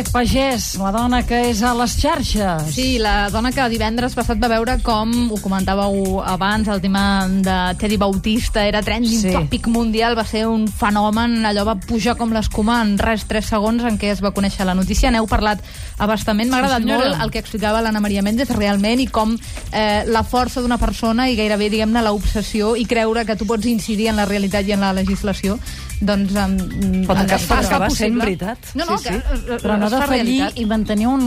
Núria Pagès, la dona que és a les xarxes. Sí, la dona que divendres passat va veure com, ho comentàveu abans, el tema de Teddy Bautista era trending Sí. sí. tòpic mundial, va ser un fenomen, allò va pujar com l'escuma en res, 3 segons en què es va conèixer la notícia. N'heu parlat abastament. M'ha Sí, agradat senyora. molt el que explicava l'Anna Maria Méndez realment i com eh, la força d'una persona i gairebé, diguem-ne, l'obsessió i creure que tu pots incidir en la realitat i en la legislació doncs um, Pot en- fa pot acabar sent veritat. No, no, Sí, que, sí. eh, Però no es fa defallir realitat. i mantenir un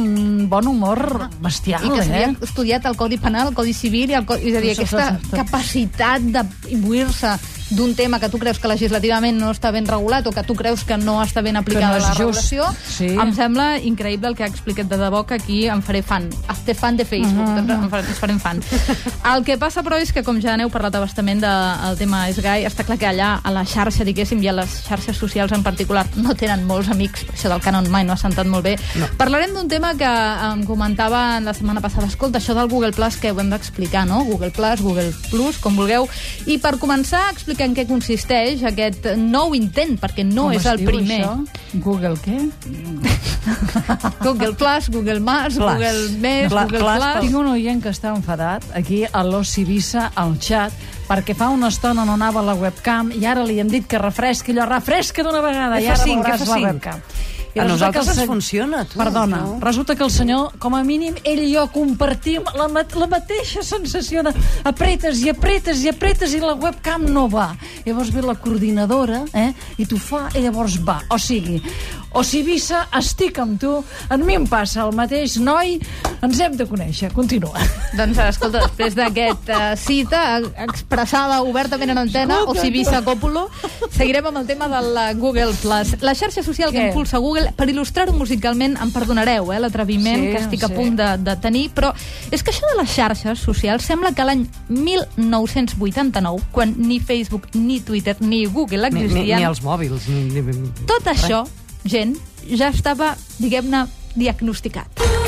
bon humor bestial, i que s'havia eh? estudiat el Codi Penal, el Codi Civil, i el Codi, és a dir, aquesta capacitat d'imbuir-se d'un tema que tu creus que legislativament no està ben regulat o que tu creus que no està ben aplicada no la just. regulació, Sí. em sembla increïble el que ha explicat de debò, que aquí em faré fan. Esté fan de Facebook, Mhm. doncs em faré, ens farem fan. El que passa, però, és que, com ja n'heu parlat abastament del tema és gai, està clar que allà, a la xarxa, diguéssim, i a les xarxes socials en particular, no tenen molts amics, això del canon mai no ha sentat molt bé. No. Parlarem d'un tema que em comentava la setmana passada. Escolta, això del Google Plus que ho hem d'explicar, no? Google Plus, Google Plus, com vulgueu. I per començar, explicar en què consisteix aquest nou intent, perquè no Com és el primer. Això? Google què? Google Plus, Google Más, Plus. Google Més, Pla- Google Plus, Plus... Tinc un oient que està enfadat aquí a l'Ossivissa, al xat, perquè fa una estona no anava a la webcam i ara li hem dit que refresqui allò, refresca d'una vegada i ara F5, veuràs la F5. webcam. I A nosaltres ens sen- funciona, tu. Perdona, no? resulta que el senyor, com a mínim, ell i jo compartim la, ma la mateixa sensació de apretes i apretes i apretes i la webcam no va. Llavors ve la coordinadora eh, i t'ho fa i llavors va. O sigui, o si Vissa, estic amb tu, a mi em passa el mateix, noi, ens hem de conèixer. Continua. Doncs escolta, després d'aquesta uh, cita eh, expressada obertament en antena, o si visa Còpolo, seguirem amb el tema del eh, Google+. Plus. La xarxa social que Què? impulsa Google, per il·lustrar-ho musicalment, em perdonareu eh, l'atreviment Sí, que estic a sí. punt de, de tenir, però és que això de les xarxes socials sembla que l'any 1989, quan ni Facebook, ni Twitter, ni Google Ni, ni, existien, ni els mòbils. Ni, ni... tot això, gent, ja estava, diguem-ne, diagnosticat.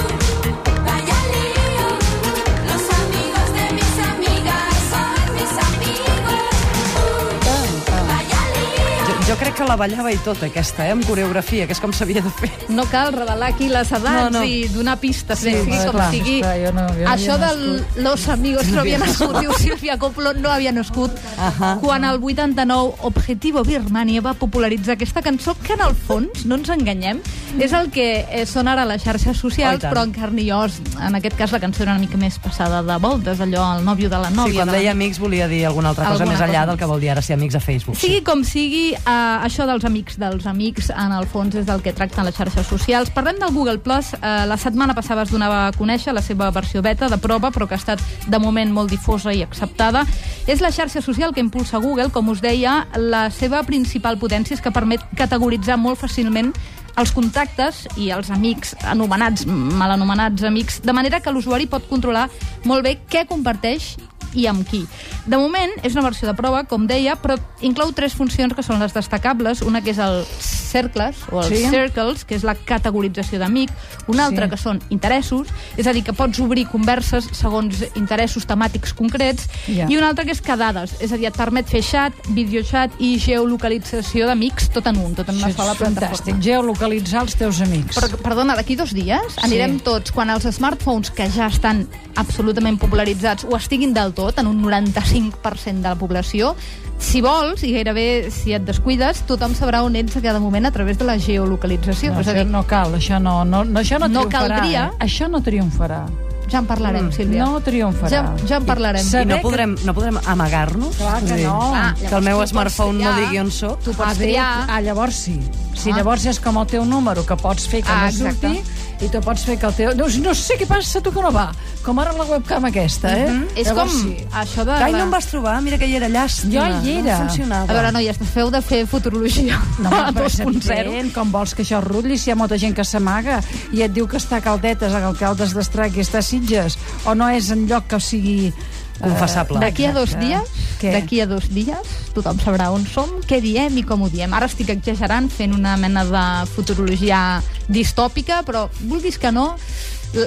Jo, crec que la ballava i tot, aquesta, eh, amb coreografia, que és com s'havia de fer. No cal revelar aquí les edats No, no. i donar pistes, sí, Sí, sigui clar, com clar, sigui. esclar, jo no- jo no Això havia del Los Amigos no havia nascut, diu Sílvia Coppola, no havia nascut. Ahà. Quan el 89 Objetivo Birmania va popularitzar aquesta cançó, que en el fons, no ens enganyem, és el que eh, són ara les xarxes Oh, socials, tant. però en carn i os. En aquest cas la cançó era una mica més passada de voltes, allò, el nòvio de la nòvia. Sí, quan de deia amics volia dir alguna altra cosa Alguna més enllà cosa del que vol dir ara ser amics a Facebook. Sigui com sigui, eh, això dels amics dels amics, en el fons, és del que tracten les xarxes socials. Parlem del Google+. Plus. Eh, la setmana passada es donava a conèixer la seva versió beta de prova, però que ha estat, de moment, molt difosa i acceptada. És la xarxa social que impulsa Google, com us deia, la seva principal potència és que permet categoritzar molt fàcilment els contactes i els amics anomenats, mal anomenats amics, de manera que l'usuari pot controlar molt bé què comparteix i amb qui. De moment, és una versió de prova, com deia, però inclou tres funcions que són les destacables. Una que és el cercles, o els Sí. circles, que és la categorització d'amic. Una altra Sí. que són interessos, és a dir, que pots obrir converses segons interessos temàtics concrets. Ja. I una altra que és quedades, és a dir, et permet fer xat, videoxat i geolocalització d'amics, tot en un, tot en una Això sola fantàstic. plataforma. Geolocalitzar els teus amics. Però, perdona, d'aquí dos dies anirem tots, quan els smartphones que ja estan absolutament popularitzats ho estiguin del tot, en un 95% de la població, si vols, i gairebé si et descuides, tothom sabrà on ets a cada moment a través de la geolocalització. No, és a això dir, no cal, això no, no, no, això no, No triomfarà. caldria. Eh? Això no triomfarà. ja en parlarem, Sílvia. No triomfarà. Ja, ja en parlarem. I I no podrem, no podrem amagar-nos? Clar que no. Ah, Que el meu smartphone no triar. digui on soc. Tu pots ah, triar. ah, llavors sí. Si Ah. llavors és com el teu número, que pots fer que Ah, no exacte. I tu pots fer que el teu... No, no sé què passa, tu que no va. Com ara la webcam aquesta, eh? Mhm. És com sí. això de... Ai, no em vas trobar? Mira que hi era llàstima. Jo hi era. No funcionava. A veure, noies, feu de fer futurologia No, a però és 2.0. evident, com vols que això rutlli si hi ha molta gent que s'amaga i et diu que està a Caldetes, a Caldes d'Estrac i està a Sitges, o no és en lloc que sigui... eh, Confessable. D'aquí a dos dies, Què? d'aquí a dos dies, tothom sabrà on som, què diem i com ho diem. Ara estic exagerant, fent una mena de futurologia distòpica, però vulguis que no,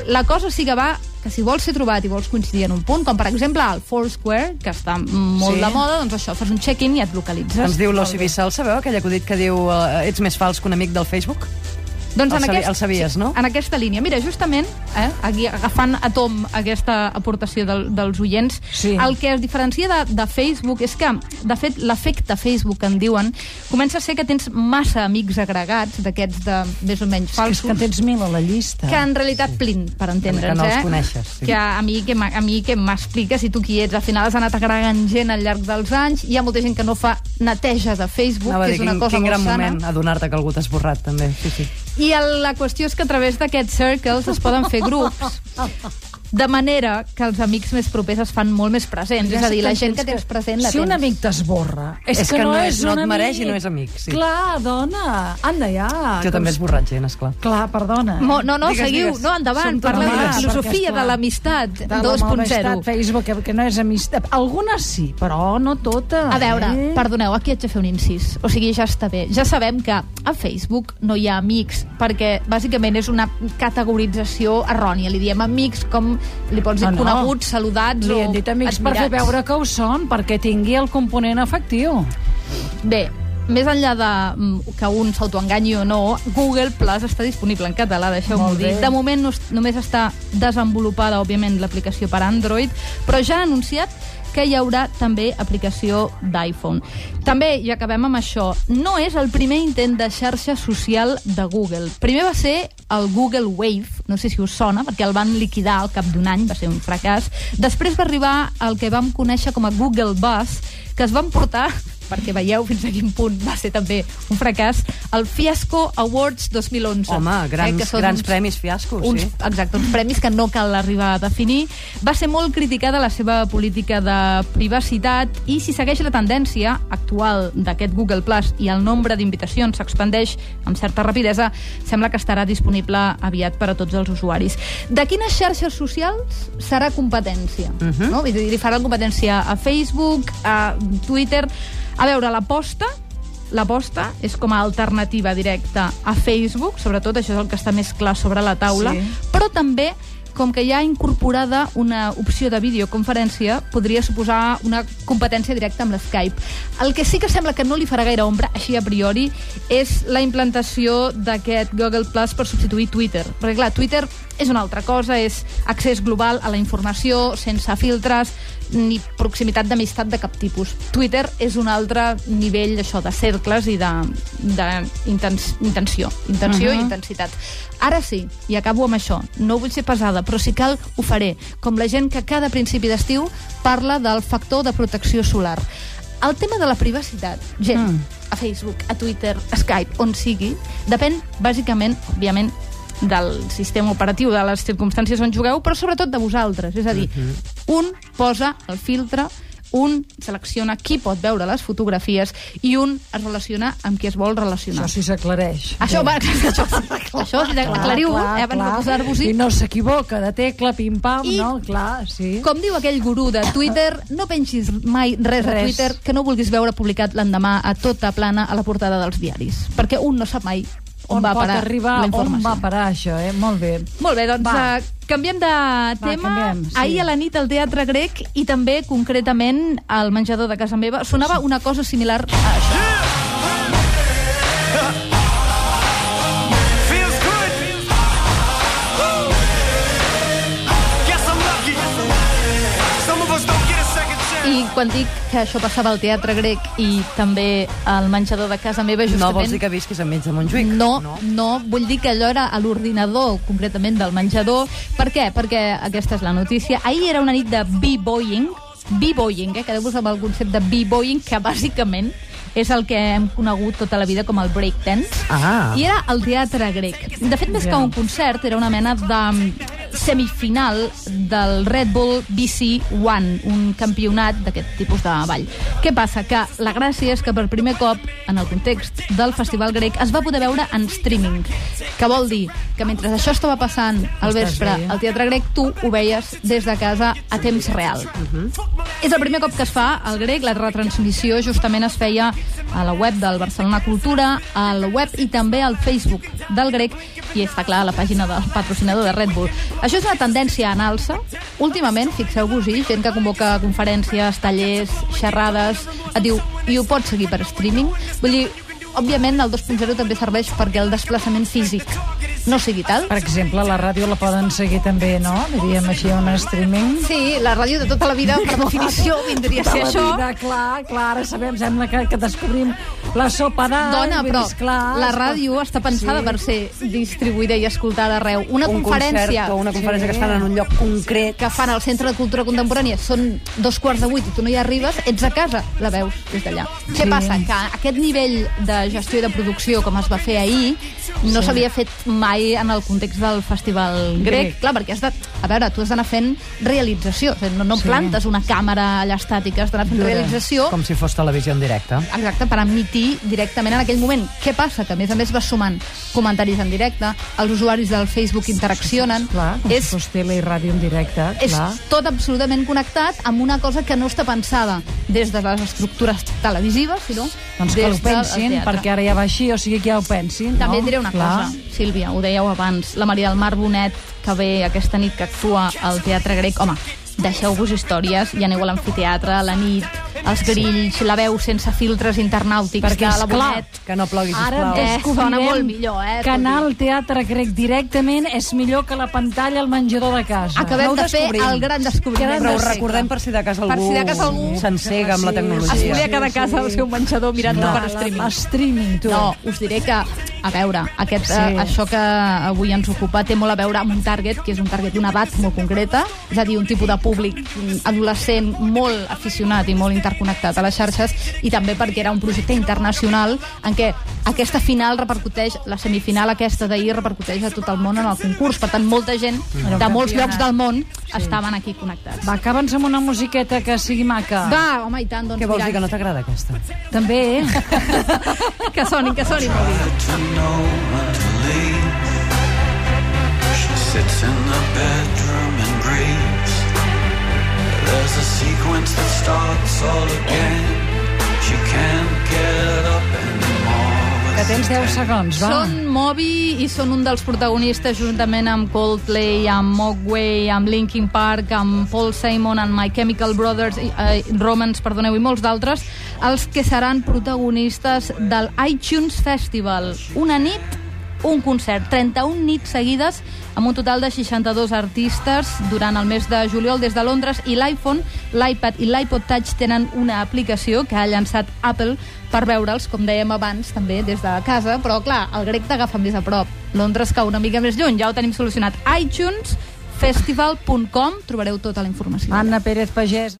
la cosa sí que va que si vols ser trobat i vols coincidir en un punt, com per exemple el Foursquare, que està molt Sí. de moda, doncs això, fas un check-in i et localitzes. Ens diu l'Ossi Bissal, sabeu aquell acudit que diu eh, ets més fals que un amic del Facebook? Doncs El en aquest, el sabies, no? En aquesta línia. Mira, justament, eh, aquí agafant a tom aquesta aportació del, dels oients, Sí. el que es diferencia de, de Facebook és que, de fet, l'efecte Facebook, en diuen, comença a ser que tens massa amics agregats, d'aquests de més o menys És falsos, que tens mil a la llista. que en realitat plin, per entendre'ns, Que no els eh? coneixes, sí. Que a mi, que a mi que m'expliques i tu qui ets. Al final has anat agregant gent al llarg dels anys. Hi ha molta gent que no fa neteja de Facebook, Anava a que dir, és una quin, cosa quin molt gran sana. moment adonar-te que algú t'ha esborrat, també. Sí, sí. I el, la qüestió és que a través d'aquests circles es poden fer grups de manera que els amics més propers es fan molt més presents. és a dir, la gent que tens present la si un tens. amic t'esborra, és, És que no és- no un et mereix i no és amic, sí. Clar, dona, anda ja. Jo també esborrat gent, esclar. Clar, perdona. Mo, no, no, Digues, seguiu, digues. no, endavant, Som parleu de la filosofia de l'amistat de la 2.0. malvestat Facebook, que, que no és amistat. Algunes sí, però no totes. A veure, eh? perdoneu, aquí haig de fer un incís. O sigui, ja està bé. Ja sabem que a Facebook no hi ha amics, perquè bàsicament és una categorització errònia. Li diem amics com li pots dir No, no. coneguts, saludats Li hem dit amics per fer veure que ho són, perquè tingui el component efectiu. Bé, més enllà de mm, que un s'autoenganyi o no, Google Plus està disponible en català, deixeu-m'ho dir. De moment no, només està desenvolupada, òbviament, l'aplicació per Android, però ja ha anunciat que hi haurà també aplicació d'iPhone. També, i acabem amb això, no és el primer intent de xarxa social de Google. Primer va ser el Google Wave, no sé si us sona, perquè el van liquidar al cap d'un any, va ser un fracàs. Després va arribar el que vam conèixer com a Google Buzz, que es van portar perquè veieu fins a quin punt va ser també un fracàs, el Fiasco Awards 2011. Home, grans, que són grans uns- premis fiascos, uns, sí. Exacte, uns premis que no cal arribar a definir. Va ser molt criticada la seva política de privacitat i si segueix la tendència actual d'aquest Google Plus i el nombre d'invitacions s'expandeix amb certa rapidesa, sembla que estarà disponible aviat per a tots els usuaris. De quines xarxes socials serà competència? Uh -huh. no? Vull dir, li faran competència a Facebook, a Twitter... A veure, l'aposta l'aposta és com a alternativa directa a Facebook, sobretot això és el que està més clar sobre la taula, Sí. però també com que hi ha incorporada una opció de videoconferència, podria suposar una competència directa amb l'Skype. El que sí que sembla que no li farà gaire ombra, així a priori, és la implantació d'aquest Google Plus per substituir Twitter. Perquè, clar, Twitter és una altra cosa, és accés global a la informació, sense filtres, ni proximitat d'amistat de cap tipus. Twitter és un altre nivell això de cercles i de, de intens, intenció, intenció uh -huh. i intensitat. Ara sí, i acabo amb això, no vull ser pesada, però si cal ho faré, com la gent que cada principi d'estiu parla del factor de protecció solar. El tema de la privacitat, gent, mm. a Facebook, a Twitter, a Skype, on sigui, depèn bàsicament, òbviament, del sistema operatiu, de les circumstàncies on jugueu, però sobretot de vosaltres. És a dir, un posa el filtre, un selecciona qui pot veure les fotografies i un es relaciona amb qui es vol relacionar. Això sí s'aclareix. Això, va, això, això aclariu, clar, eh, abans clar. de posar-vos-hi. I no s'equivoca, de tecla, pim-pam, no? Clar, sí. Com diu aquell gurú de Twitter, no pensis mai res, a Res. Twitter que no vulguis veure publicat l'endemà a tota plana a la portada dels diaris. Perquè un no sap mai on, on va pot parar arribar, on va parar això, eh? Molt bé. Molt bé, doncs Va. uh, canviem de tema. canviem, sí. Ahir a la nit al Teatre Grec i també concretament al menjador de casa meva sonava una cosa similar a això. I quan dic que això passava al Teatre Grec i també al menjador de casa meva, justament... No vols dir que visquis enmig de Montjuïc? No, no, no, vull dir que allò era a l'ordinador, concretament del menjador. Per què? Perquè aquesta és la notícia. Ahir era una nit de b-boying, b-boying, eh? quedeu-vos amb el concepte b-boying, que bàsicament és el que hem conegut tota la vida com el breakdance. Ah. I era al Teatre Grec. De fet, més que un concert, era una mena de semifinal del Red Bull BC One, un campionat d'aquest tipus de ball. Què passa? Que la gràcia és que per primer cop, en el context del Festival Grec, es va poder veure en streaming. Que vol dir que mentre això estava passant al vespre al Teatre Grec, tu ho veies des de casa a temps real. És el primer cop que es fa al grec, la retransmissió justament es feia a la web del Barcelona Cultura, al web i també al Facebook del grec, i està clar, a la pàgina del patrocinador de Red Bull. Això és una tendència en alça. Últimament, fixeu-vos-hi, gent que convoca conferències, tallers, xerrades, et diu, i ho pots seguir per streaming? Vull dir, òbviament, el 2.0 també serveix perquè el desplaçament físic no sigui tal. Per exemple, la ràdio la poden seguir també, no? Diríem així, un streaming. Sí, la ràdio de tota la vida, per definició, vindria a ser Tota la això. Vida, clar, clar, ara sabem, sembla que, que descobrim la sopa d'all. Dona, però esclar, la ràdio està pensada Sí. per ser distribuïda i escoltada arreu. Una un conferència concert una conferència que es fan en un lloc concret. que fan al Centre de Cultura Contemporània són dos quarts de vuit i tu no hi arribes, ets a casa, la veus des d'allà. Què Sí. passa? Que aquest nivell de gestió i de producció, com es va fer ahir, no s'havia fet mai en el context del Festival Grec. Grec. Clar, perquè has de... A veure, tu has d'anar fent realització. O sigui, no, no Sí. plantes una càmera allà estàtica, has d'anar fent Dura. realització Com si fos televisió en directe. Exacte, per emitir directament en aquell moment. Què passa? Que a més a més vas sumant comentaris en directe, els usuaris del Facebook interaccionen. Clar, com és, si fos tele i ràdio en directe, és clar. tot absolutament connectat amb una cosa que no està pensada des de les estructures televisives, sinó Doncs que ho pensin, perquè ara ja va així, o sigui que ja ho pensin. També no? et diré una Clar. cosa, Sílvia, ho dèieu abans, la Maria del Mar Bonet, que ve aquesta nit que actua al Teatre Grec, home, deixeu-vos històries i aneu a l'amfiteatre, a la nit, els grills, la veu sense filtres internàutics Perquè, de la Bonet. Que no plogui, Ara Eh, sisplau. descobrirem sona molt millor, eh, que anar al teatre grec directament és millor que la pantalla al menjador de casa. Acabem No de fer el gran descobriment. Però ho recordem per si de cas algú, Per si de cas algú s'encega amb la tecnologia. Es volia quedar a casa sí. al seu menjador mirant no, per la- streaming. la streaming, tu. No, us diré que, a veure, aquest, Sí. eh, això que avui ens ocupa té molt a veure amb un target, que és un target d'una edat molt concreta, és a dir, un tipus de públic adolescent molt aficionat i molt interconnectat a les xarxes, i també perquè era un projecte internacional en què aquesta final repercuteix, la semifinal aquesta d'ahir repercuteix a tot el món en el concurs. Per tant, molta gent de molts llocs del món estaven aquí connectats. Va, acaba'ns amb una musiqueta que sigui maca. Va, home, i tant, doncs Què vols dir, que no t'agrada aquesta? També, eh? que sonin, que sonin. She sits in the bedroom que tens 10 segons, va. Són Moby i són un dels protagonistes juntament amb Coldplay, amb Mogwai, amb Linkin Park, amb Paul Simon, amb My Chemical Brothers, i, eh, Romans, perdoneu, i molts d'altres, els que seran protagonistes del iTunes Festival. Una nit un concert, 31 nits seguides amb un total de 62 artistes durant el mes de juliol des de Londres i l'iPhone, l'iPad i l'iPod Touch tenen una aplicació que ha llançat Apple per veure'ls, com dèiem abans, també des de casa, però clar, el grec t'agafa més a prop. Londres cau una mica més lluny, ja ho tenim solucionat. iTunes, festival.com, trobareu tota la informació. Anna Pérez Pagès.